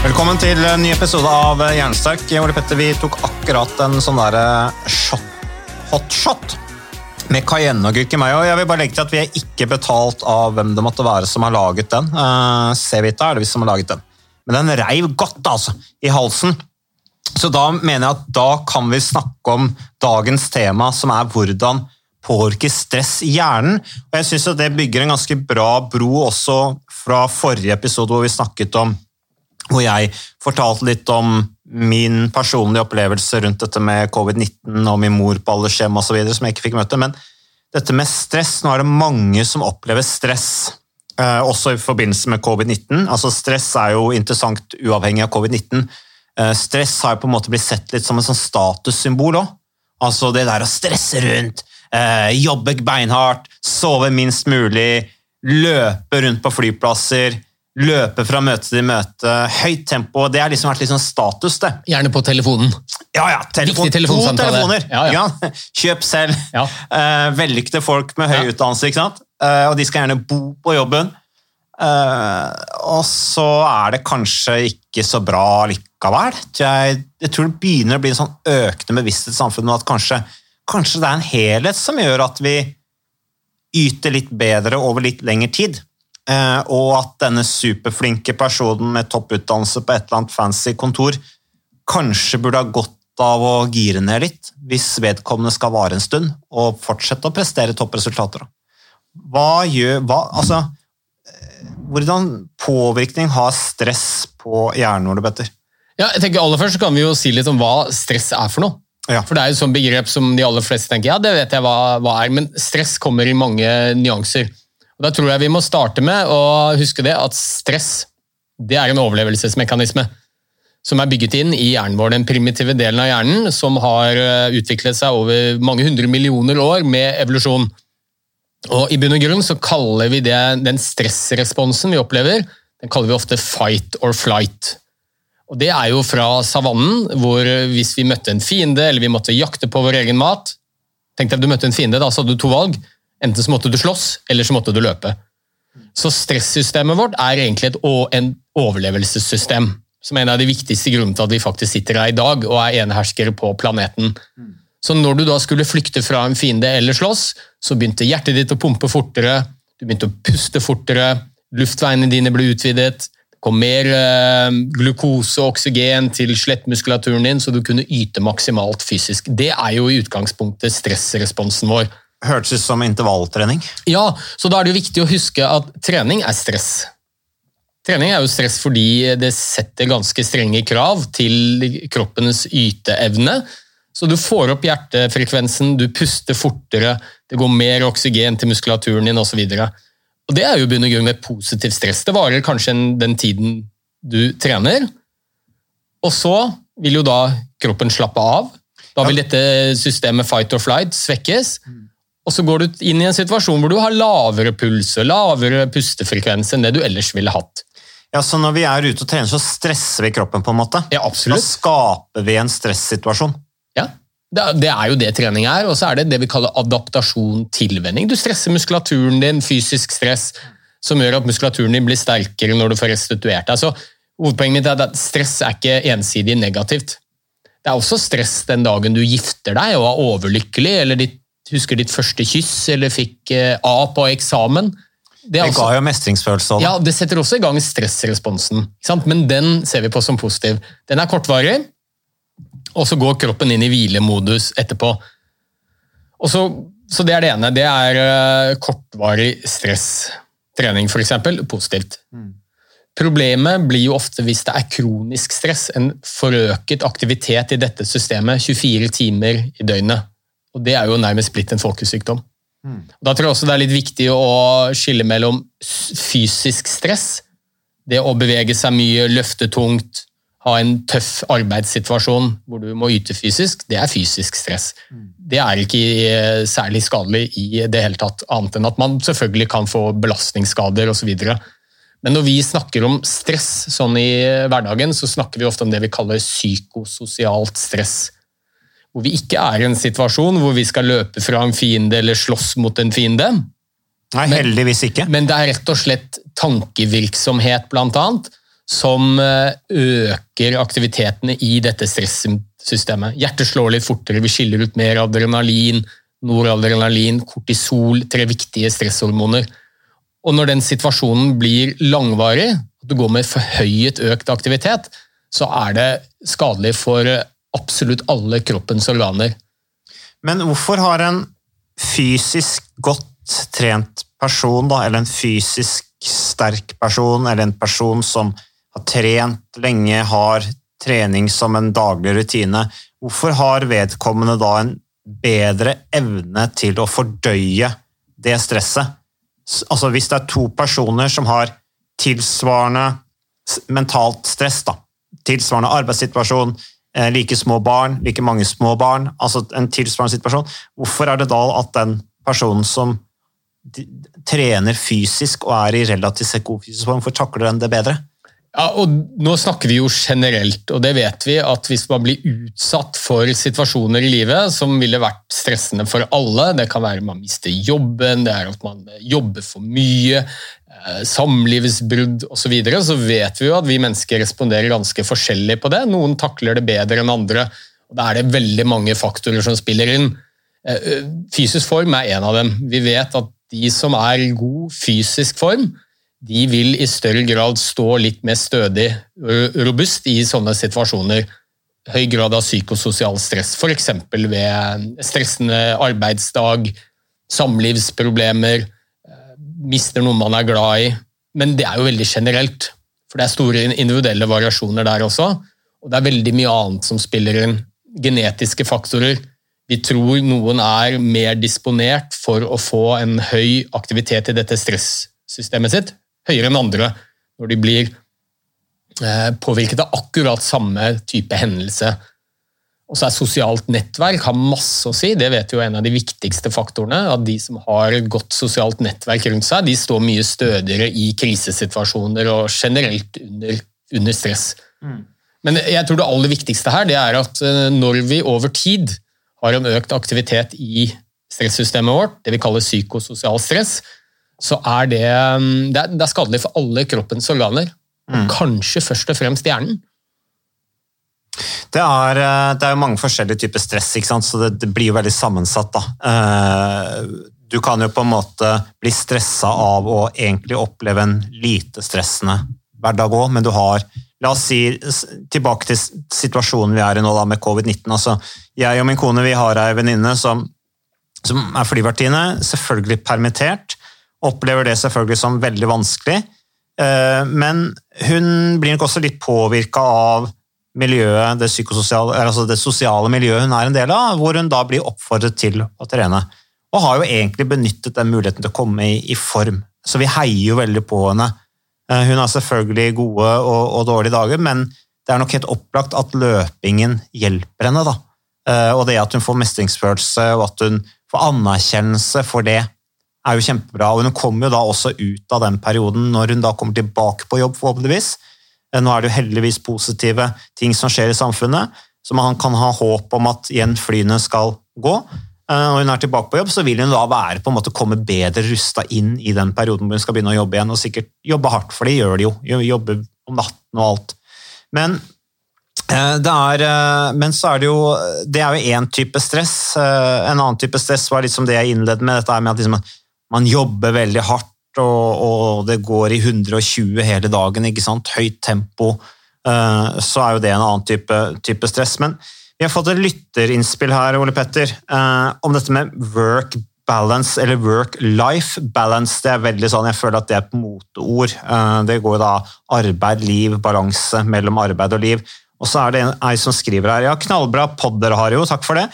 Velkommen til en ny episode av Jernsterk. Ole Petter, vi tok akkurat en sånn derre hotshot hot shot med cayenneagurk i meg. Og jeg vil bare legge til at vi er ikke betalt av hvem det måtte være som har laget den. Uh, Cevita er det vi som har laget den. Men den reiv godt, altså, i halsen. Så da mener jeg at da kan vi snakke om dagens tema, som er hvordan påvirker stress i hjernen. Og jeg synes at det bygger en ganske bra bro også fra forrige episode hvor vi snakket om hvor jeg fortalte litt om min personlige opplevelse rundt dette med covid-19 og min mor på aldershjem osv. som jeg ikke fikk møte. Men dette med stress, nå er det mange som opplever stress. Eh, også i forbindelse med covid-19. Altså Stress er jo interessant uavhengig av covid-19. Eh, stress har jo på en måte blitt sett litt som en sånn statussymbol òg. Altså det der å stresse rundt, eh, jobbe beinhardt, sove minst mulig, løpe rundt på flyplasser, løpe fra møte til møte, høyt tempo. Det har liksom vært sånn status, det. Gjerne på telefonen. Ja, ja, telefon. To telefoner. Ja, ja. Ja, Kjøp selv. Ja. Uh, vellykkede folk med høy utdannelse, ikke sant? Uh, og de skal gjerne bo på jobben. Uh, og så er det kanskje ikke så bra likevel. Jeg, jeg tror det begynner å bli en sånn økende bevissthet i samfunnet at kanskje, kanskje det er en helhet som gjør at vi yter litt bedre over litt lengre tid. Eh, og at denne superflinke personen med topputdannelse på et eller annet fancy kontor kanskje burde ha godt av å gire ned litt, hvis vedkommende skal vare en stund, og fortsette å prestere toppresultater. Hva gjør hva, altså, eh, Hvordan påvirkning har stress på hjernen, Ole Petter? Ja, jeg tenker aller først så kan vi jo si litt om hva stress er for noe. Ja. For det er jo et begrep som de aller fleste tenker ja, det vet jeg hva, hva er, men stress kommer i mange nyanser. Og Da tror jeg vi må starte med å huske det at stress det er en overlevelsesmekanisme som er bygget inn i hjernen vår, den primitive delen av hjernen som har eh, utviklet seg over mange hundre millioner år med evolusjon. Og I bunn og grunn så kaller vi det, den stressresponsen vi opplever, den kaller vi ofte fight or flight. Og Det er jo fra savannen, hvor hvis vi møtte en fiende eller vi måtte jakte på vår egen mat Tenk deg at du møtte en fiende, da så hadde du to valg. Enten så måtte du slåss, eller så måtte du løpe. Så stressystemet vårt er egentlig et, en overlevelsessystem. Som er en av de viktigste grunnene til at vi faktisk sitter her i dag og er eneherskere på planeten. Så når du da skulle flykte fra en fiende eller slåss, så begynte hjertet ditt å pumpe fortere, du begynte å puste fortere, luftveiene dine ble utvidet, det kom mer eh, glukose og oksygen til skjelettmuskulaturen din, så du kunne yte maksimalt fysisk. Det er jo i utgangspunktet stressresponsen vår. Hørtes ut som intervalltrening. Ja, så da er det jo viktig å huske at trening er stress. Trening er jo stress fordi det setter ganske strenge krav til kroppens yteevne. Så du får opp hjertefrekvensen, du puster fortere, det går mer oksygen til muskulaturen din osv. Og det er jo bunn og grunn et positivt stress. Det varer kanskje den tiden du trener, og så vil jo da kroppen slappe av. Da vil dette systemet fight or flight svekkes. Og så går du inn i en situasjon hvor du har lavere puls og lavere pustefrekvens enn det du ellers ville hatt. Ja, så Når vi er ute og trener, så stresser vi kroppen, på en måte. Ja, absolutt. Da skaper vi en stressituasjon. Ja, det er- jo det trening er, og så er det det vi kaller adaptasjon, tilvenning. Du stresser muskulaturen din, fysisk stress, som gjør at muskulaturen din blir sterkere når du får restituert deg. Så hovedpoenget mitt er at stress er ikke ensidig negativt. Det er også stress den dagen du gifter deg og er overlykkelig, eller ditt, husker ditt første kyss, eller fikk eh, A på eksamen. Det, Det er ga jo mestringsfølelse. også, ja, det setter også i gang stressresponsen, men den ser vi på som positiv. Den er kortvarig, og så går kroppen inn i hvilemodus etterpå. Så, så det er det ene. Det er eh, kortvarig stress. Trening, f.eks. Positivt. Problemet blir jo ofte hvis det er kronisk stress, en forøket aktivitet i dette systemet 24 timer i døgnet. Og Det er jo nærmest blitt en folkesykdom. Da tror jeg også det er litt viktig å skille mellom fysisk stress, det å bevege seg mye, løfte tungt, ha en tøff arbeidssituasjon hvor du må yte fysisk, det er fysisk stress. Det er ikke eh, særlig skadelig i det hele tatt, annet enn at man selvfølgelig kan få belastningsskader osv. Men når vi snakker om stress sånn i hverdagen, så snakker vi ofte om det vi kaller psykososialt stress. Hvor vi ikke er i en situasjon hvor vi skal løpe fra en fiende eller slåss mot en fiende. Nei, heldigvis ikke. Men det er rett og slett tankevirksomhet, blant annet, som eh, øker aktivitetene i dette stressystemet. Hjertet slår litt fortere, vi skiller ut mer adrenalin, noradrenalin, kortisol, tre viktige stresshormoner. Og når den situasjonen blir langvarig, at du går med forhøyet økt aktivitet, så er det skadelig for absolutt alle kroppens organer. Men hvorfor har en fysisk godt trent person, da, eller en fysisk sterk person, eller en person som har trent lenge, har trening som en daglig rutine, hvorfor har vedkommende da en bedre evne til å fordøye det stresset? Altså Hvis det er to personer som har tilsvarende mentalt stress, da, tilsvarende arbeidssituasjon, like små barn, like mange små barn, altså en tilsvarende situasjon, hvorfor er det da at den personen som trener fysisk og er i relativt god fysisk form, hvorfor takler den det bedre? Ja, og Nå snakker vi jo generelt, og det vet vi at hvis man blir utsatt for situasjoner i livet som ville vært stressende for alle, det kan være man mister jobben, det er at man jobber for mye, eh, samlivsbrudd osv., så, videre, så vet vi jo at vi mennesker responderer ganske forskjellig på det. Noen takler det bedre enn andre, og da er det veldig mange faktorer som spiller inn. Eh, Fysisk form er en av dem. Vi vet at de som er i god fysisk form, de vil i større grad stå litt mer stødig robust i sånne situasjoner. Høy grad av psykososial stress, f.eks. ved stressende arbeidsdag, samlivsproblemer, eh, mister noen man er glad i. Men det er jo veldig generelt, for det er store individuelle variasjoner der også. Og det er veldig mye annet som spiller inn. Genetiske faktorer. Vi tror noen er mer disponert for å få en høy aktivitet i dette stressystemet sitt, høyere enn andre, når de blir eh, påvirket av akkurat samme type hendelse. Og så er Sosialt nettverk har masse å si, det vet jo en av de viktigste faktorene. At de som har et godt sosialt nettverk rundt seg, de står mye stødigere i krisesituasjoner og generelt under, under stress. Men jeg tror det aller viktigste her det er at eh, når vi over tid har en økt aktivitet i stressystemet vårt, det vi kaller psykososial stress, så er det, mm, det er, det er skadelig for alle kroppens organer. Mm. kanskje først og fremst hjernen. Det er, eh, det er jo mange forskjellige typer stress, så det, det blir jo veldig sammensatt. Da. Eh, Du kan jo på en måte bli stressa av å egentlig oppleve en lite stressende hverdag òg, men du har La oss si tilbake til situasjonen vi er i nå da, med covid-19. Altså, jeg og min kone vi har ei venninne som, som er flyvertinne, selvfølgelig permittert. Opplever det selvfølgelig som veldig vanskelig. Eh, Men hun blir nok også litt påvirka av miljøet, det, altså det sosiale miljøet hun er en del av, hvor hun da blir oppfordret til å trene. Og har jo egentlig benyttet den muligheten til å komme i, i form. Så vi heier jo veldig på henne. Eh, Hun har selvfølgelig gode og, og dårlige dager, men det er nok helt opplagt at løpingen hjelper henne. da. Eh, Og det at hun får mestringsfølelse og at hun får anerkjennelse for det, er jo kjempebra. Og hun kommer jo da også ut av den perioden når hun da kommer tilbake på jobb, forhåpentligvis. Eh, Nå er det jo heldigvis positive ting som skjer i samfunnet, så man kan ha håp om at igjen flyene skal gå. Eh, Når hun er tilbake på jobb, så vil hun da være på en måte komme bedre rusta inn i den perioden hvor hun skal begynne å jobbe igjen, og sikkert jobbe hardt, for det gjør de jo. Jobbe om natten og alt. Men Eh, Det er, eh, men så er det jo Det er jo én type stress. Eh, En annen type stress var liksom det jeg innledet med, dette med at liksom, man jobber veldig hardt, og, og det går i 120 hele dagen, ikke sant? høyt tempo. Eh, Så er jo det en annen type, type stress. Men vi har fått et lytterinnspill her, Ole Petter, eh, om dette med work balance, eller work-life balance. Det er veldig sånn, Jeg føler at det er et moteord. Eh, Det går jo da arbeid, liv, balanse mellom arbeid og liv. Og så er det ei som skriver her ja, knallbra podd dere har jo, takk for det.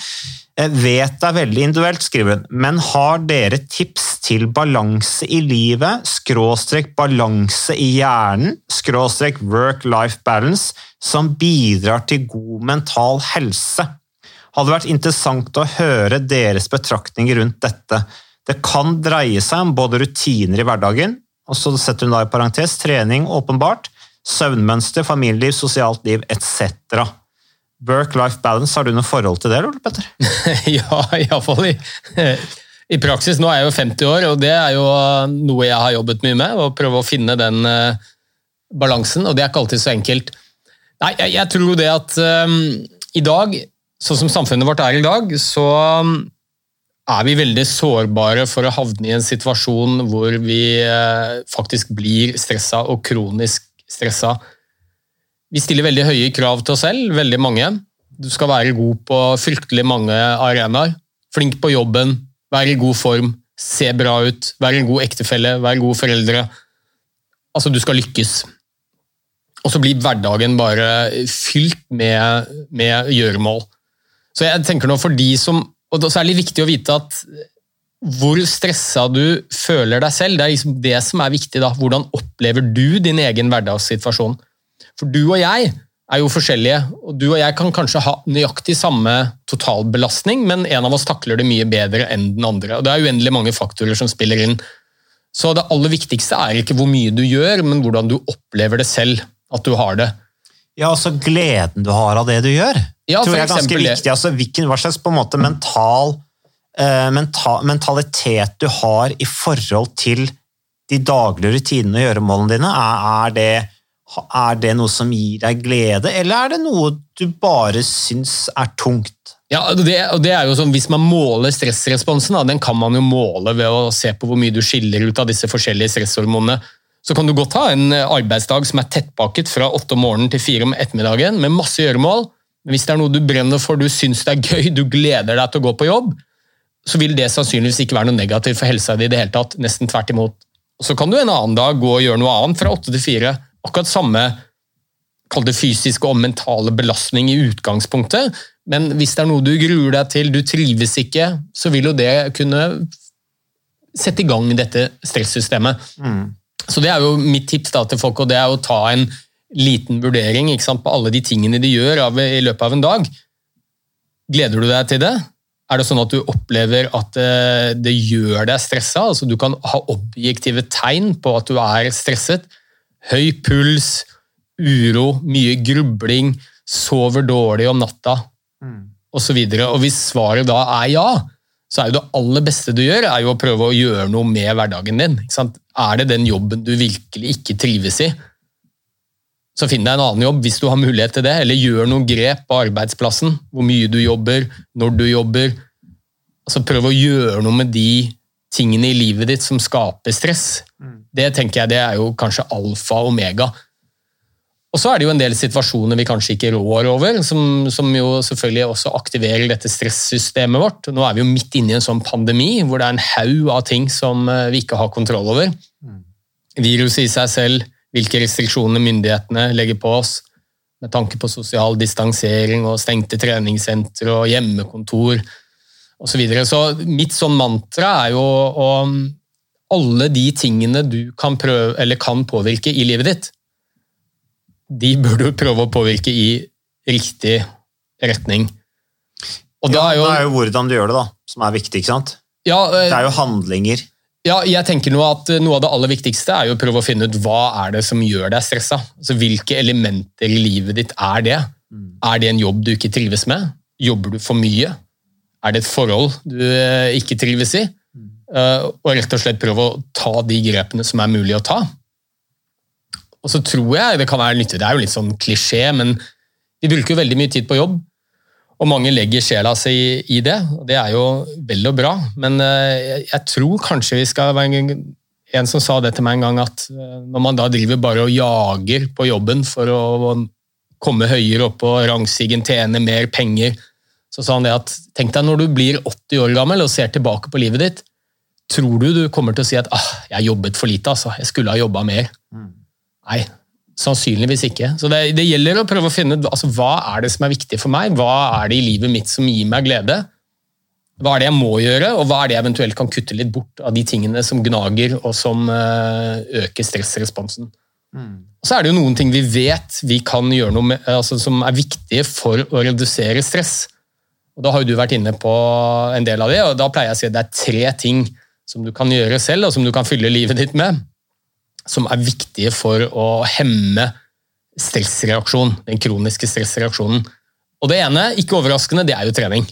Vet det er veldig individuelt, skriver hun, men har dere tips til balanse i livet, skråstrek balanse i hjernen, skråstrek work-life balance, som bidrar til god mental helse? Hadde vært interessant å høre deres betraktninger rundt dette. Det kan dreie seg om både rutiner i hverdagen, og så setter hun da i parentes trening, åpenbart, søvnmønster, familieliv, sosialt liv etc. Work-life balance, har du noe forhold til det, Ole Petter? ja, iallfall i, i praksis. Nå er jeg jo 50 år, og det er jo noe jeg har jobbet mye med. Å prøve å finne den uh, balansen, og det er ikke alltid så enkelt. Nei, jeg, jeg tror det at um, i dag, sånn som samfunnet vårt er i dag, så um, er vi veldig sårbare for å havne i en situasjon hvor vi uh, faktisk blir stressa og kronisk stressa. Vi stiller veldig høye krav til oss selv, veldig mange. Du skal være god på fryktelig mange arenaer. Flink på jobben, være i god form, se bra ut, være en god ektefelle, være gode foreldre. Altså, du skal lykkes. Og så blir hverdagen bare fylt med, med gjøremål. Så jeg tenker nå for de som Og så er det viktig å vite at hvor stressa du føler deg selv, det er liksom det som er viktig. da. Hvordan opplever du din egen hverdagssituasjon? For du og jeg er jo forskjellige, og du og jeg kan kanskje ha nøyaktig samme totalbelastning, men en av oss takler det mye bedre enn den andre. og Det er uendelig mange faktorer som spiller inn. Så det aller viktigste er ikke hvor mye du gjør, men hvordan du opplever det selv, at du har det. Ja, altså gleden du har av det du gjør. Ja, tror jeg er ganske viktig. Altså, hvilken, hva slags på en måte mental, uh, mental, mentalitet du har i forhold til de daglige rutinene og gjøremålene dine. Er, er, det, er det noe som gir deg glede, eller er det noe du bare syns er tungt? Ja, det, og det er jo sånn, Hvis man måler stressresponsen, da, den kan man jo måle ved å se på hvor mye du skiller ut av disse forskjellige stresshormonene. Så kan du godt ha en arbeidsdag som er tettpakket fra åtte om morgenen til fire om ettermiddagen, med masse gjøremål. Men hvis det er noe du brenner for, du syns det er gøy, du gleder deg til å gå på jobb, så vil det sannsynligvis ikke være noe negativt for helsa di i det hele tatt. Nesten tvert imot. Så kan du en annen dag gå og gjøre noe annet fra åtte til fire. Akkurat samme kall det fysiske og mentale belastning i utgangspunktet, men hvis det er noe du gruer deg til, du trives ikke, så vil jo det kunne sette i gang dette stressystemet. Så det er jo mitt tips da til folk, og det er å ta en liten vurdering sant, på alle de tingene de gjør av, i løpet av en dag. Gleder du deg til det? Er det sånn at du opplever at eh, det gjør deg stressa? Altså, du kan ha objektive tegn på at du er stresset. Høy puls, uro, mye grubling, sover dårlig om natta osv. Og hvis svaret da er ja, så er jo det aller beste du gjør, er jo å prøve å gjøre noe med hverdagen din. Er det den jobben du virkelig ikke trives i, så finn deg en annen jobb hvis du har mulighet til det, eller gjør noen grep på arbeidsplassen. Hvor mye du jobber, når du jobber. Altså Prøv å gjøre noe med de tingene i livet ditt som skaper stress. Det tenker jeg det er jo kanskje alfa og omega. Og så er det jo en del situasjoner vi kanskje ikke rår over, som, som jo selvfølgelig også aktiverer dette stressystemet vårt. Nå er vi jo midt inne i en sånn pandemi hvor det er en haug av ting som eh, vi ikke har kontroll over. Viruset i seg selv, hvilke restriksjoner myndighetene legger på oss, med tanke på sosial distansering og stengte treningssentre og hjemmekontor osv. Så, videre. så mitt sånn mantra er jo å Alle de tingene du kan, prøve, eller kan påvirke i livet ditt, de bør du prøve å påvirke i riktig retning. Og Ja, er jo, det er jo hvordan du gjør det, da, som er viktig. ikke sant? ja, eh, Det er jo handlinger. Ja, jeg tenker noe at Noe av det aller viktigste er jo å prøve å finne ut hva er det som gjør deg stressa. Altså, hvilke elementer i livet ditt er det? Er det en jobb du ikke trives med? Jobber du for mye? Er det et forhold du eh, ikke trives i? Eh, Og rett og slett prøve å ta de grepene som er mulig å ta. Og så tror jeg det kan være nyttig, det er jo litt sånn klisjé, men Vi bruker jo veldig mye tid på jobb, og mange legger sjela si i det. og Det er jo vel og bra, men eh, jeg tror kanskje vi skal være en som sa det til meg en gang, at når man da driver bare og jager på jobben for å komme høyere opp på rangstigen, tjene mer penger, så sa han det at tenk deg når du blir 80 år gammel og ser tilbake på livet ditt, tror du du kommer til å si at ah, jeg jobbet for lite, altså, jeg skulle ha jobba mer? Mm. Nei, Sannsynligvis ikke. Så det, det, gjelder å prøve å finne altså, hva er det som er viktig for meg. Hva er det i livet mitt som gir meg glede? Hva er det jeg må gjøre, og hva er det jeg eventuelt kan kutte litt bort av de tingene som gnager og som uh, øker stressresponsen. Mm. Og så er det jo noen ting vi vet vi kan gjøre noe med, altså, som er viktige for å redusere stress. Og Da har jo du vært inne på en del av det, og da pleier jeg å si at det er tre ting som du kan gjøre selv, og som du kan fylle livet ditt med som er viktige for å hemme stressreaksjon, den kroniske stressreaksjonen. Og det ene, ikke overraskende, det er jo trening.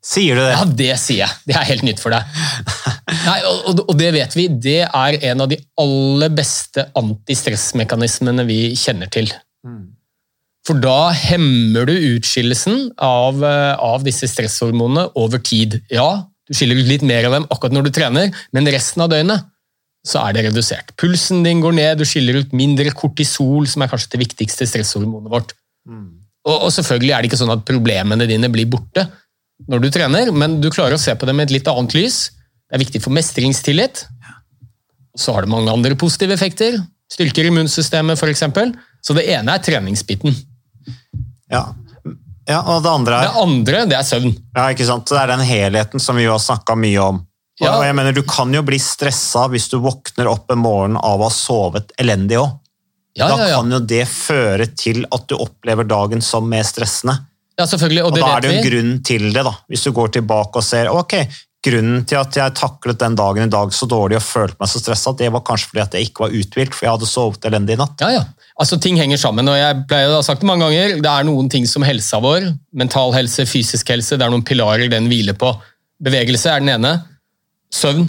Sier du det? Ja, det sier jeg. Det er helt nytt for deg. Nei, og, og, det vet vi. Det er en av de aller beste antistressmekanismene vi kjenner til. For da hemmer du utskillelsen av, eh, av disse stresshormonene over tid. Ja, du skiller ut litt mer av dem akkurat når du trener, men resten av døgnet så er det redusert. Pulsen din går ned, du skiller ut mindre kortisol, som er kanskje det viktigste stresshormonet vårt. Mm. Og, og, selvfølgelig er det ikke sånn at problemene dine blir borte når du trener, men du klarer å se på dem i et litt annet lys. Det er viktig for mestringstillit. Så har det mange andre positive effekter. Styrker immunsystemet, f.eks. Så det ene er treningsbiten. Ja, ja, og det andre er Det andre, det er søvn. Ja, ikke sant? Det er den helheten som vi har snakka mye om. Ja. Og jeg mener, Du kan jo bli stressa hvis du våkner opp en morgen av å ha sovet elendig òg. Ja, da kan jo det føre til at du opplever dagen som mer stressende. Ja, selvfølgelig, og, og Da er det jo en grunn til det, da. hvis du går tilbake og ser ok, grunnen til at jeg taklet den dagen i dag så dårlig og følte meg så stressa, det var kanskje fordi at jeg ikke var uthvilt, for jeg hadde sovet elendig i natt. Ja, ja. Altså, Ting henger sammen, og jeg pleier å ha sagt det mange ganger. Det er noen ting som helsa vår, mental helse, fysisk helse, det er noen pilarer den hviler på. Bevegelse er den ene. Søvn.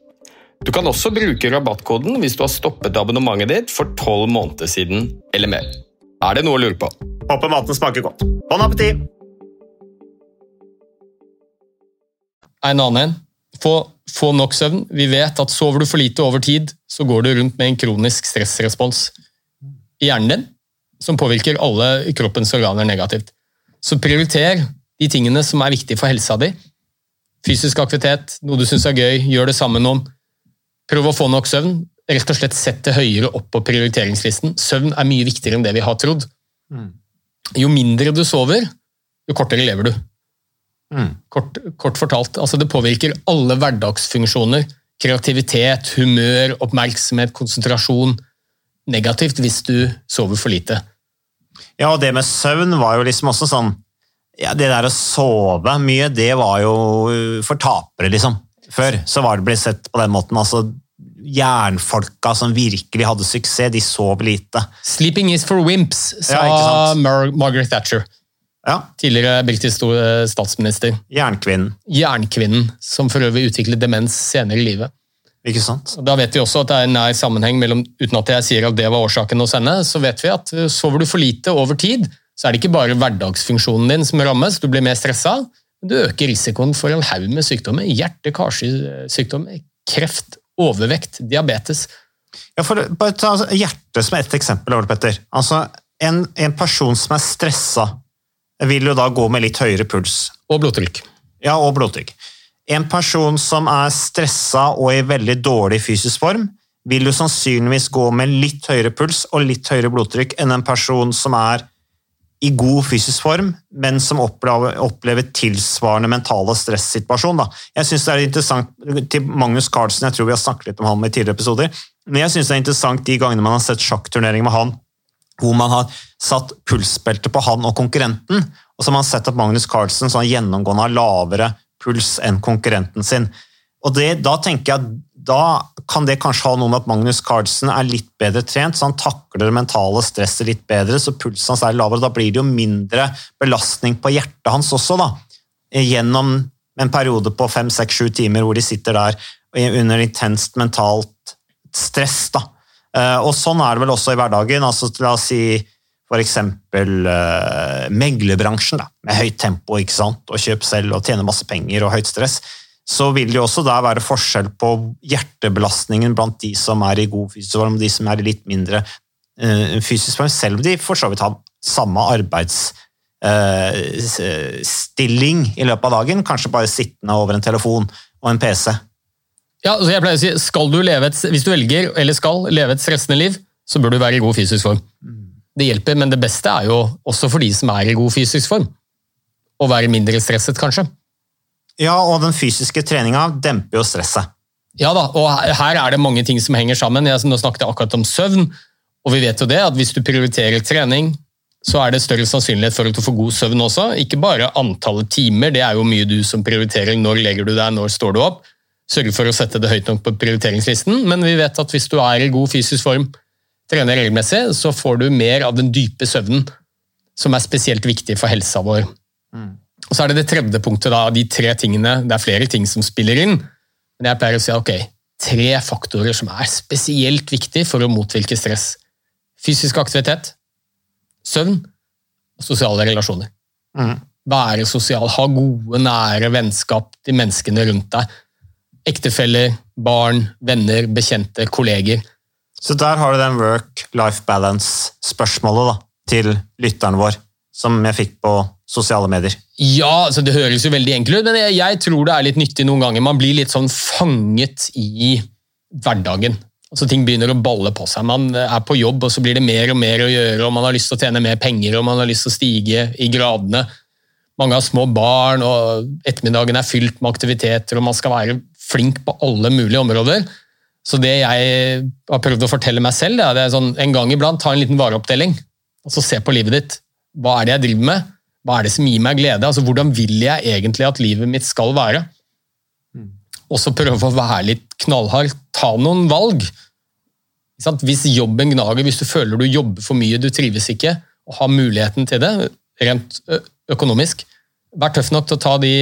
Du kan også bruke rabattkoden hvis du har stoppet abonnementet ditt for tolv måneder siden eller mer. Er det noe å lure på? Håper maten smaker godt. Bon appétit! En annen en. Få, få nok søvn. Vi vet at sover du for lite over tid, så går du rundt med en kronisk stressrespons i hjernen din, som påvirker alle kroppens organer negativt. Så prioriter de tingene som er viktige for helsa di. Fysisk aktivitet, noe du syns er gøy, gjør det sammen med noen. Prøv å få nok søvn. Rett og slett Sett det høyere opp på prioriteringslisten. Søvn er mye viktigere enn det vi har trodd. Jo mindre du sover, jo kortere lever du. Kort, kort fortalt. Altså det påvirker alle hverdagsfunksjoner. Kreativitet, humør, oppmerksomhet, konsentrasjon. Negativt hvis du sover for lite. Ja, og det med søvn var jo liksom også sånn ja, Det der å sove mye, det var jo for tapere, liksom. Før så var det blitt sett på den måten. altså Jernfolka som virkelig hadde suksess, de sov lite. 'Sleeping is for wimps', sa Ja. Mar Margaret Thatcher. Ja, Tidligere britisk statsminister. Jernkvinnen, Jernkvinnen, som for øvrig utviklet demens senere i livet. ikke sant? Da vet vi også at det er en nær sammenheng mellom, uten at jeg sier at det var årsaken hos henne, så vet vi at uh, sover du for lite over tid, så er det ikke bare hverdagsfunksjonen din som rammes, du blir mer stressa, men du øker risikoen for en haug med sykdommer. Hjerte-karsykdommer, kreft, overvekt, diabetes. Ja, for bare ta hjertet som et eksempel, Ole Petter. Altså, en, en person som er stressa, vil jo da gå med litt høyere puls. Og blodtrykk. Ja, og blodtrykk. En person som er stressa og i veldig dårlig fysisk form, vil jo sannsynligvis gå med litt høyere puls og litt høyere blodtrykk enn en person som er i god fysisk form, men som opplever, opplever tilsvarende mentale stressituasjon. Da. Jeg synes det er interessant til Magnus Carlsen, jeg tror vi har snakket litt om han i tidligere episoder, men jeg synes det er interessant de gangene man har sett sjakkturneringer med han, hvor man har satt pulsbelte på han og konkurrenten, og så har man sett at Magnus Carlsen sånn gjennomgående har lavere puls enn konkurrenten sin. Og det, Da tenker jeg at da kan det kanskje ha noe med at Magnus Carlsen er litt bedre trent, så han takler det mentale stresset litt bedre, så pulsen hans er lavere. Da blir det jo mindre belastning på hjertet hans også, da. Gjennom en periode på fem, seks, sju timer hvor de sitter der under intenst mentalt stress. da. Eh, Og sånn er det vel også i hverdagen. altså La oss si f.eks. Uh, meglerbransjen, da, med høyt tempo ikke sant? og kjøp selv og tjene masse penger og høyt stress. Så vil det jo også der være forskjell på hjertebelastningen blant de som er i god fysisk form og de som er i litt mindre eh, fysisk form, selv om de for så vidt har samme arbeidsstilling i løpet av dagen, kanskje bare sittende over en telefon og en PC. Ja, så jeg pleier å si, skal du leve et, Hvis du velger eller skal leve et stressende liv, så bør du være i god fysisk form. Det hjelper, men det beste er jo også for de som er i god fysisk form. Å være mindre stresset, kanskje. Ja, og den fysiske treninga demper jo stresset. Ja da, og her er det mange ting som henger sammen. Jeg, nå snakket jeg akkurat om søvn, og vi vet jo det at hvis du prioriterer trening, så er det større sannsynlighet for at du får god søvn også. Ikke bare antallet timer, det er jo mye du som prioriterer. Når legger du deg, når står du opp? Sørge for å sette det høyt nok på prioriteringslisten, men vi vet at hvis du er i god fysisk form, trener regelmessig, så får du mer av den dype søvnen, som er spesielt viktig for helsa vår. Og Så er det det tredje punktet, da, de tre tingene. Det er flere ting som spiller inn, men jeg pleier å si ok, tre faktorer som er spesielt viktige for å motvirke stress. Fysisk aktivitet, søvn og sosiale relasjoner. Være sosial, ha gode, nære vennskap til menneskene rundt deg. Ektefeller, barn, venner, bekjente, kolleger. Så der har du den work-life balance-spørsmålet til lytteren vår, som jeg fikk på sosiale medier. Ja, altså det høres jo veldig enkelt ut, men jeg, jeg tror det er litt nyttig noen ganger. Man blir litt sånn fanget i hverdagen. Altså Ting begynner å balle på seg. Man er på jobb, og så blir det mer og mer å gjøre, og man har lyst til å tjene mer penger, og man har lyst til å stige i gradene. mange har små barn, og ettermiddagen er fylt med aktiviteter, og man skal være flink på alle mulige områder. Så det jeg har prøvd å fortelle meg selv, det er, sånn, en gang iblant ta en liten vareoppdeling, og så se på livet ditt. Hva er det jeg driver med? Hva er det som gir meg glede? Altså, hvordan vil jeg egentlig at livet mitt skal være? Og så prøve å være litt knallhard. Ta noen valg. Hvis jobben gnager, hvis du føler du jobber for mye, du trives ikke, og har muligheten til det, rent økonomisk, vær tøff nok til å ta de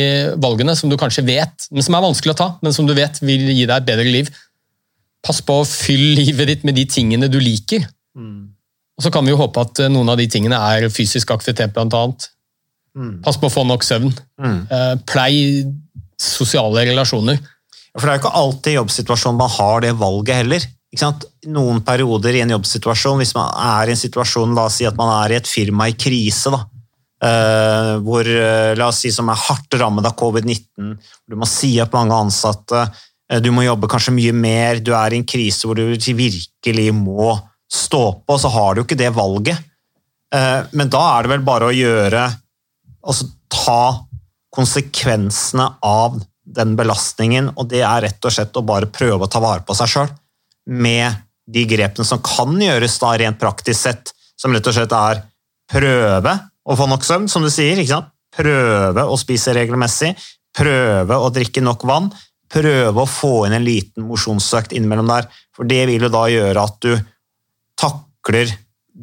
valgene som du kanskje vet, men som er vanskelig å ta, men som du vet vil gi deg et bedre liv. Pass på å fylle livet ditt med de tingene du liker. Og så kan vi jo håpe at eh, noen av de tingene er fysisk aktivitet, blant annet. Pass på å få nok søvn. Mm. Plei sosiale relasjoner. For det er jo ikke alltid i jobbsituasjonen man har det valget heller. Noen perioder i en jobbsituasjon, hvis man er i en situasjon, la oss si at man er i et firma i krise, da, eh, hvor, eh, la oss si som er hardt rammet av covid-19, hvor du må si opp mange ansatte, eh, du må jobbe kanskje mye mer, du er i en krise hvor du virkelig må stå på, så har du ikke det valget. Eh, Men da er det vel bare å gjøre, altså ta konsekvensene av den belastningen, og det er rett og slett å bare prøve å ta vare på seg sjøl med de grepene som kan gjøres da rent praktisk sett, som rett og slett er prøve å få nok søvn, som du sier. ikke sant? Prøve å spise regelmessig, prøve å drikke nok vann, prøve å få inn en liten mosjonsøkt innimellom der, for det vil jo da gjøre at du takler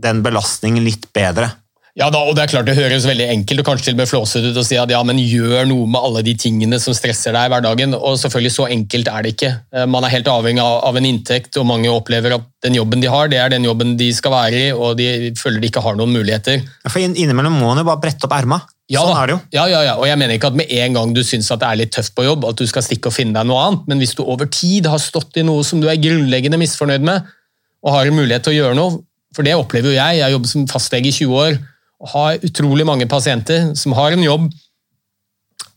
den belastningen litt bedre. Ja da, og det er klart det høres veldig enkelt og kanskje til og med flåsete ut å si at ja, men gjør noe med alle de tingene som stresser deg i hverdagen. Og selvfølgelig så enkelt er det ikke. Eh, Man er helt avhengig av, en inntekt, og mange opplever at den jobben de har, det er den jobben de skal være i, og de føler de ikke har noen muligheter. For inn- innimellom må man jo bare brette opp erma. Ja, sånn er det jo. Ja, ja, ja, og jeg mener ikke at med en gang du syns det er litt tøft på jobb, at du skal stikke og finne deg noe annet, men hvis du over tid har stått i noe som du er grunnleggende misfornøyd med, og har en mulighet til å gjøre noe, for det opplever jo jeg, jeg jobber som fastlege i 20 år, og har utrolig mange pasienter som har en jobb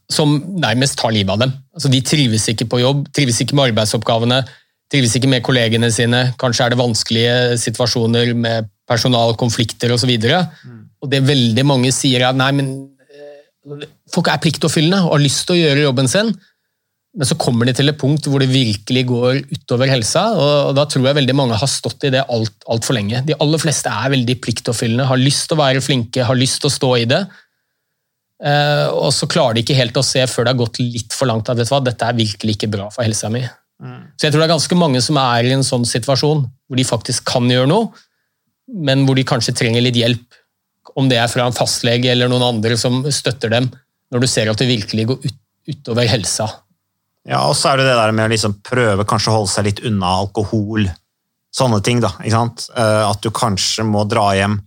som nærmest tar livet av dem. Altså, de trives ikke på jobb, trives ikke med arbeidsoppgavene, trives ikke med kollegene sine, kanskje er det vanskelige situasjoner med personalkonflikter osv. Og det veldig mange sier er at nei, men eh, folk er pliktoppfyllende og har lyst til å gjøre jobben sin, men så kommer de til et punkt hvor det virkelig går utover helsa, og da tror jeg veldig mange har stått i det altfor alt lenge. De aller fleste er veldig pliktoppfyllende, har lyst til å være flinke, har lyst til å stå i det. Eh, og så klarer de ikke helt å se før det har gått litt for langt at vet du hva, dette er virkelig ikke bra for helsa mi. Så jeg tror det er ganske mange som er i en sånn situasjon hvor de faktisk kan gjøre noe, men hvor de kanskje trenger litt hjelp. Om det er fra en fastlege eller noen andre som støtter dem, når du ser at det virkelig går ut, utover helsa. Ja, og så er det det der med å liksom prøve kanskje å holde seg litt unna alkohol. Sånne ting, da. ikke sant? Eh, At du kanskje må dra hjem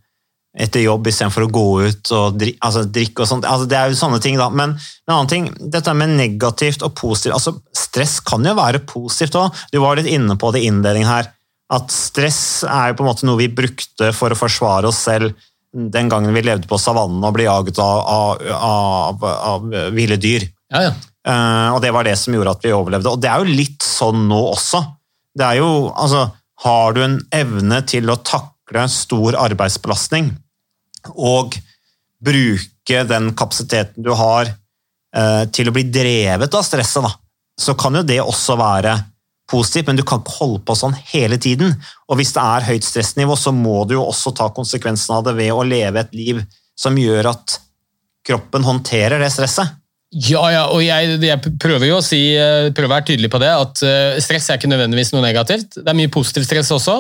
etter jobb istedenfor å gå ut og drikke, altså, drikke og sånt. Altså, det er jo sånne ting, da. Men en annen ting, dette med negativt og positivt altså, Stress kan jo være positivt òg. Du var litt inne på det i innledningen her. At stress er jo på en måte noe vi brukte for å forsvare oss selv den gangen vi levde på savannen og ble jaget av, av, av, av ville dyr. Ja, ja. Eh, og det var det som gjorde at vi overlevde. Og det er jo litt sånn nå også. Det er jo, altså, Har du en evne til å takle stor arbeidsbelastning og bruke den kapasiteten du har eh, til å bli drevet av stresset, da, så kan jo det også være positivt, men du kan ikke holde på sånn hele tiden. Og hvis det er høyt stressnivå, så må du jo også ta konsekvensen av det ved å leve et liv som gjør at kroppen håndterer det stresset. Ja, ja, og jeg, jeg prøver jo å si, eh, prøver å være tydelig på det, at eh, stress er ikke nødvendigvis noe negativt. Det er mye positivt stress også.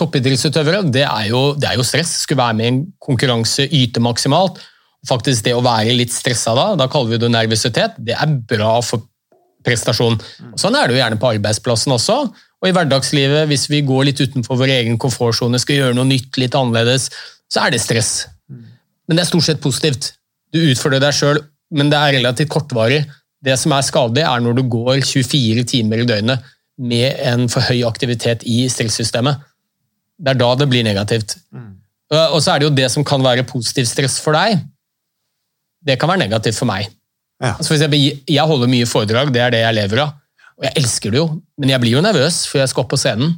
Toppidrettsutøvere, det er, jo, det er jo stress. Skulle være med i en konkurranse, yte maksimalt. Faktisk det å være litt stressa da, da kaller vi det nervøsitet, det er bra for prestasjon. Sånn er det jo gjerne på arbeidsplassen også. Og i hverdagslivet, hvis vi går litt utenfor vår egen komfortsone, skal gjøre noe nytt, litt annerledes, så er det stress. Men det er stort sett positivt. Du utfordrer deg sjøl, men det er relativt kortvarig. Det som er skadelig, er når du går 24 timer i døgnet med en for høy aktivitet i stressystemet. Det er da det blir negativt. Og så er det jo det som kan være positiv stress for deg, det kan være negativt for meg. Ja. Altså for eksempel, jeg holder mye foredrag, det er det jeg lever av. Og jeg elsker det jo, men jeg blir jo nervøs, for jeg skal opp på scenen.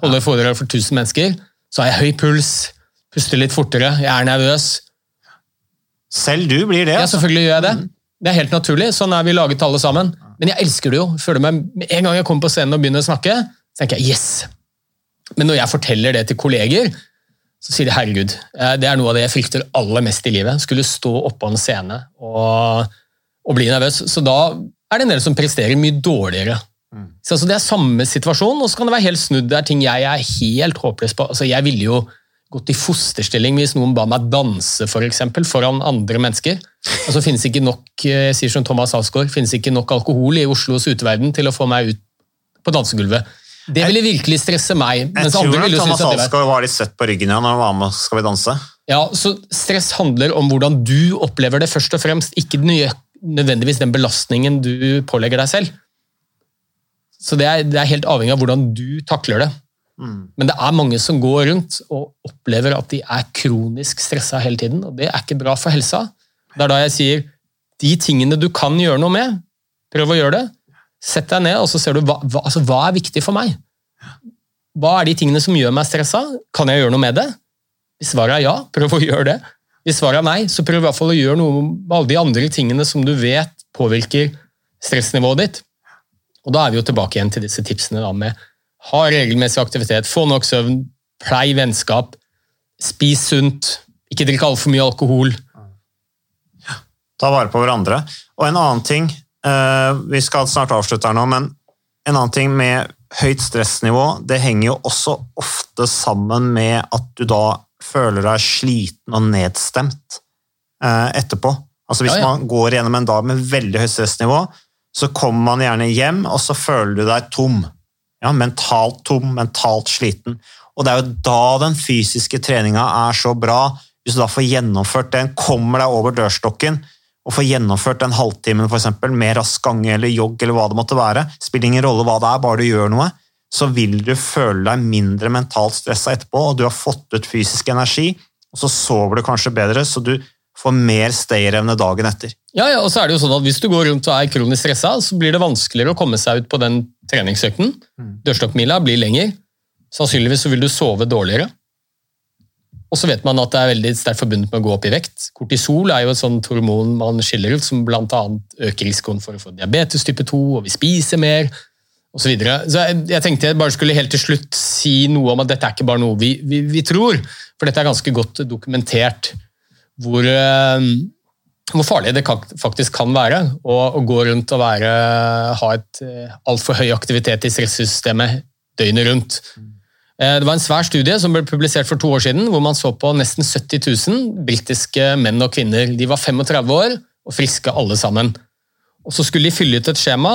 Holder foredrag for 1000 mennesker. Så har jeg høy puls, puster litt fortere, jeg er nervøs. Selv du blir det. Ja, Altså. selvfølgelig gjør jeg det. Det er helt naturlig. Sånn er vi laget alle sammen. Men jeg elsker det jo. Føler meg, med en gang jeg kommer på scenen og begynner å snakke, så tenker jeg yes. Men når jeg forteller det til kolleger, så sier de herregud, eh, det er noe av det jeg frykter aller mest i livet. Skulle stå oppå en scene og, og bli nervøs. Så da er det en del som presterer mye dårligere. Så altså, det er samme situasjon, og så kan det være helt snudd. Det er ting jeg er helt håpløs på. Altså, jeg ville jo gått i fosterstilling hvis noen ba meg danse for eksempel, foran andre mennesker. Altså, finnes ikke nok, eh, jeg sier som Thomas Alsgaard, finnes ikke nok alkohol i Oslos uteverden til å få meg ut på dansegulvet. Det ville virkelig stresse meg. Jeg tror nok Thomas. Alsgaard var litt søtt på ryggen ja, når han var med Skal vi danse. Ja, så Stress handler om hvordan du opplever det, først og fremst. Ikke nødvendigvis den belastningen du pålegger deg selv. Så det er, det er helt avhengig av hvordan du takler det. Men det er mange som går rundt og opplever at de er kronisk stressa hele tiden, og det er ikke bra for helsa. Det er da jeg sier de tingene du kan gjøre noe med, prøv å gjøre det. Sett deg ned og så ser du hva, hva, altså, hva er viktig for meg. Hva er de tingene som gjør meg stressa? Kan jeg gjøre noe med det? Hvis svaret er ja, prøv å gjøre det. Hvis svaret er nei, så prøv i hvert fall å gjøre noe med alle de andre tingene som du vet påvirker stressnivået ditt. Og da er vi jo tilbake igjen til disse tipsene da med ha regelmessig aktivitet, få nok søvn, plei vennskap, spis sunt, ikke drikk altfor mye alkohol. Ta vare på hverandre. Og en annen ting, eh, vi skal snart avslutte her nå, men en annen ting med høyt stressnivå, det henger jo også ofte sammen med at du da føler deg sliten og nedstemt eh, etterpå. Altså Hvis Ja, ja. man går gjennom en dag med veldig høyt stressnivå, så kommer man gjerne hjem, og så føler du deg tom. Ja, mentalt tom, mentalt sliten. Og det er jo da den fysiske treninga er så bra. Hvis du da får gjennomført den, kommer deg over dørstokken og får gjennomført den halvtimen for eksempel, med rask gange eller jogg eller hva det måtte være, spiller ingen rolle hva det er, bare du gjør noe, så vil du føle deg mindre mentalt stressa etterpå, og du har fått ut fysisk energi, og så sover du kanskje bedre, så du får mer stayerevne dagen etter. Ja, ja, og så er det jo sånn at Hvis du går rundt og er kronisk stressa, så blir det vanskeligere å komme seg ut på den treningsøkten. Dørstokkmila blir lenger. Sannsynligvis så vil du sove dårligere. Og så vet man at det er veldig sterkt forbundet med å gå opp i vekt. Kortisol er jo et sånt hormon man skiller ut, som bl.a. øker risikoen for å få diabetes type 2, og vi spiser mer, osv. Så, videre. så jeg, jeg tenkte jeg bare skulle helt til slutt si noe om at dette er ikke bare noe vi, vi, vi tror, for dette er ganske godt dokumentert hvor, eh, hvor farlig det faktisk kan være å gå rundt og være, ha et eh, altfor høy aktivitet i stressystemet døgnet rundt. Eh, Det var en svær studie som ble publisert for to år siden, hvor man så på nesten 70 000 britiske menn og kvinner. De var 35 år og friske alle sammen. Og Så skulle de fylle ut et skjema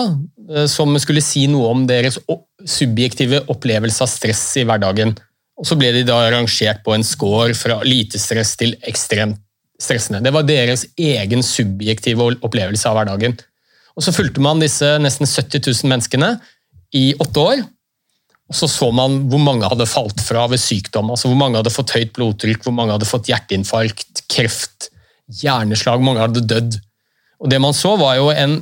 eh, som skulle si noe om deres subjektive opplevelse av stress i hverdagen. Og Så ble de da rangert på en score fra lite stress til ekstremt stressende. Det var deres egen subjektive opplevelse av hverdagen. Og Så fulgte man disse nesten 70 000 menneskene i åtte år. Og så så man hvor mange hadde falt fra ved sykdom. altså Hvor mange hadde fått høyt blodtrykk, hvor mange hadde fått hjerteinfarkt, kreft, hjerneslag, mange hadde dødd. Og Det man så, var jo en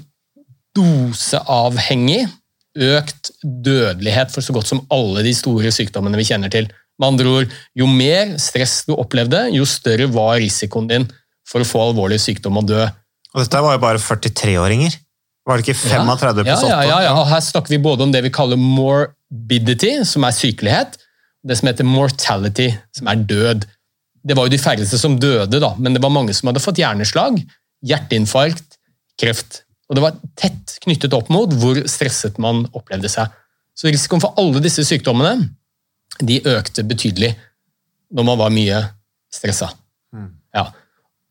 doseavhengig økt dødelighet for så godt som alle de store sykdommene vi kjenner til. Med andre ord, Jo mer stress du opplevde, jo større var risikoen din for å få alvorlig sykdom og dø. Og dette var jo bare 43-åringer. Var det ikke 35 pluss 8? Ja, ja, ja, ja. Her snakker vi både om det vi kaller morbidity, som er sykelighet, og det som heter mortality, som er død. Det var jo de færreste som døde, da, men det var mange som hadde fått hjerneslag, hjerteinfarkt, kreft. Og det var tett knyttet opp mot hvor stresset man opplevde seg. Så risikoen for alle disse sykdommene de økte betydelig når man var mye stressa. Ja.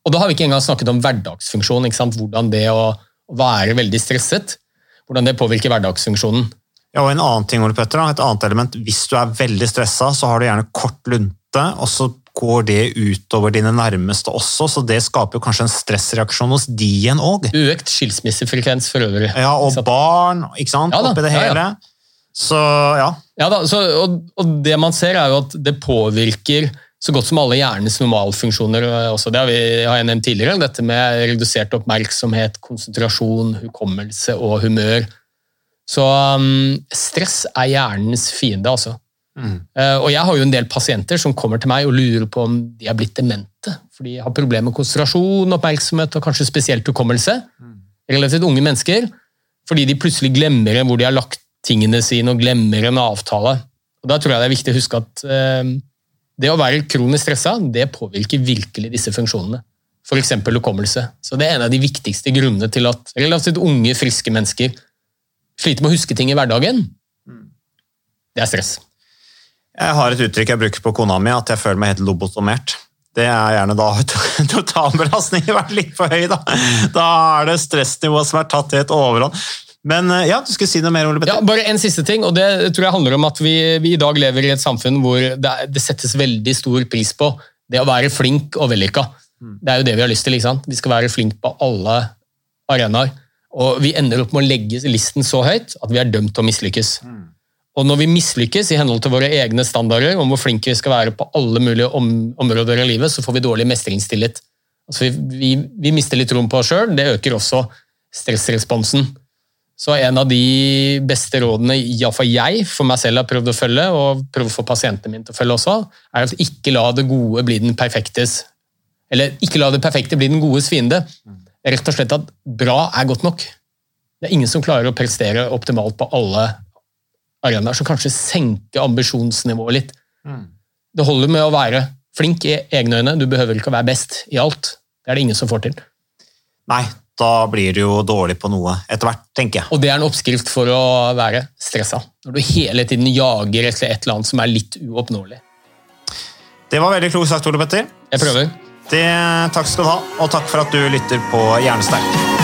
Og da har vi ikke engang snakket om hverdagsfunksjon, hvordan det å være veldig stresset, hvordan det påvirker hverdagsfunksjonen. Ja, og en annen ting, Ole Petter, et annet element. Hvis du er veldig stressa, så har du gjerne kort lunte, og så går det utover dine nærmeste også, så det skaper kanskje en stressreaksjon hos de igjen òg. Økt skilsmissefrekvens for øvrig. Ja, og barn, ikke sant, Ja da, oppi det ja, ja. Så ja. Ja da, så, og, og det man ser er jo at det påvirker så godt som alle hjernens normalfunksjoner. eh, Også. Det har, vi, har jeg nevnt tidligere, dette med redusert oppmerksomhet, konsentrasjon, hukommelse og humør. Så um, stress er hjernens fiende, altså. Eh, Og jeg har jo en del pasienter som kommer til meg og lurer på om de er blitt demente. For de har problemer med konsentrasjon, oppmerksomhet og kanskje spesielt hukommelse. Relativt unge mennesker. Fordi de plutselig glemmer hvor de har lagt tingene sine og glemmer en avtale. Og Da tror jeg det er viktig å huske at eh, det å være kronisk stressa, det påvirker virkelig disse funksjonene. F.eks. hukommelse. Så det er en av de viktigste grunnene til at relativt unge, friske mennesker sliter med å huske ting i hverdagen. Det er stress. Jeg har et uttrykk jeg bruker på kona mi, at jeg føler meg helt lobotomert. Det er gjerne da totalbelastningen vært litt for høy. Da Da er det stressnivået som er tatt helt overhånd. Men eh, ja, du skulle si noe mer, Ole Petter? Ja, bare en siste ting, og det tror jeg handler om at vi, vi i dag lever i et samfunn hvor det, er, det settes veldig stor pris på det å være flink og vellykka. Det er jo det vi har lyst til. ikke sant? Vi skal være flink på alle arenaer. Og vi ender opp med å legge listen så høyt at vi er dømt til å mislykkes. Og når vi mislykkes i henhold til våre egne standarder om hvor flinke vi skal være på alle mulige om områder i livet, så får vi dårlig mestringstillit. Altså vi, vi, vi mister litt troen på oss sjøl. Det øker også stressresponsen. Så en av de beste rådene iallfall jeg for meg selv har prøvd å følge, og prøvd å få pasientene mine til å følge også, er at ikke la det gode bli den perfektes Eller ikke la det perfekte bli den godes fiende. Rett og slett at bra er godt nok. Det er ingen som klarer å prestere optimalt på alle arenaer, så kanskje senke ambisjonsnivået litt. Det holder med å være flink i egne øyne, du behøver ikke å være best i alt. Det er det ingen som får til. Nei, da blir du jo dårlig på noe etter hvert, tenker jeg. Og det er en oppskrift for å være stressa. Når du hele tiden jager etter et eller annet som er litt uoppnåelig. Det var veldig klokt sagt, Ole Petter. Jeg prøver. Det, takk skal du ha, og takk for at du lytter på Hjernesterk.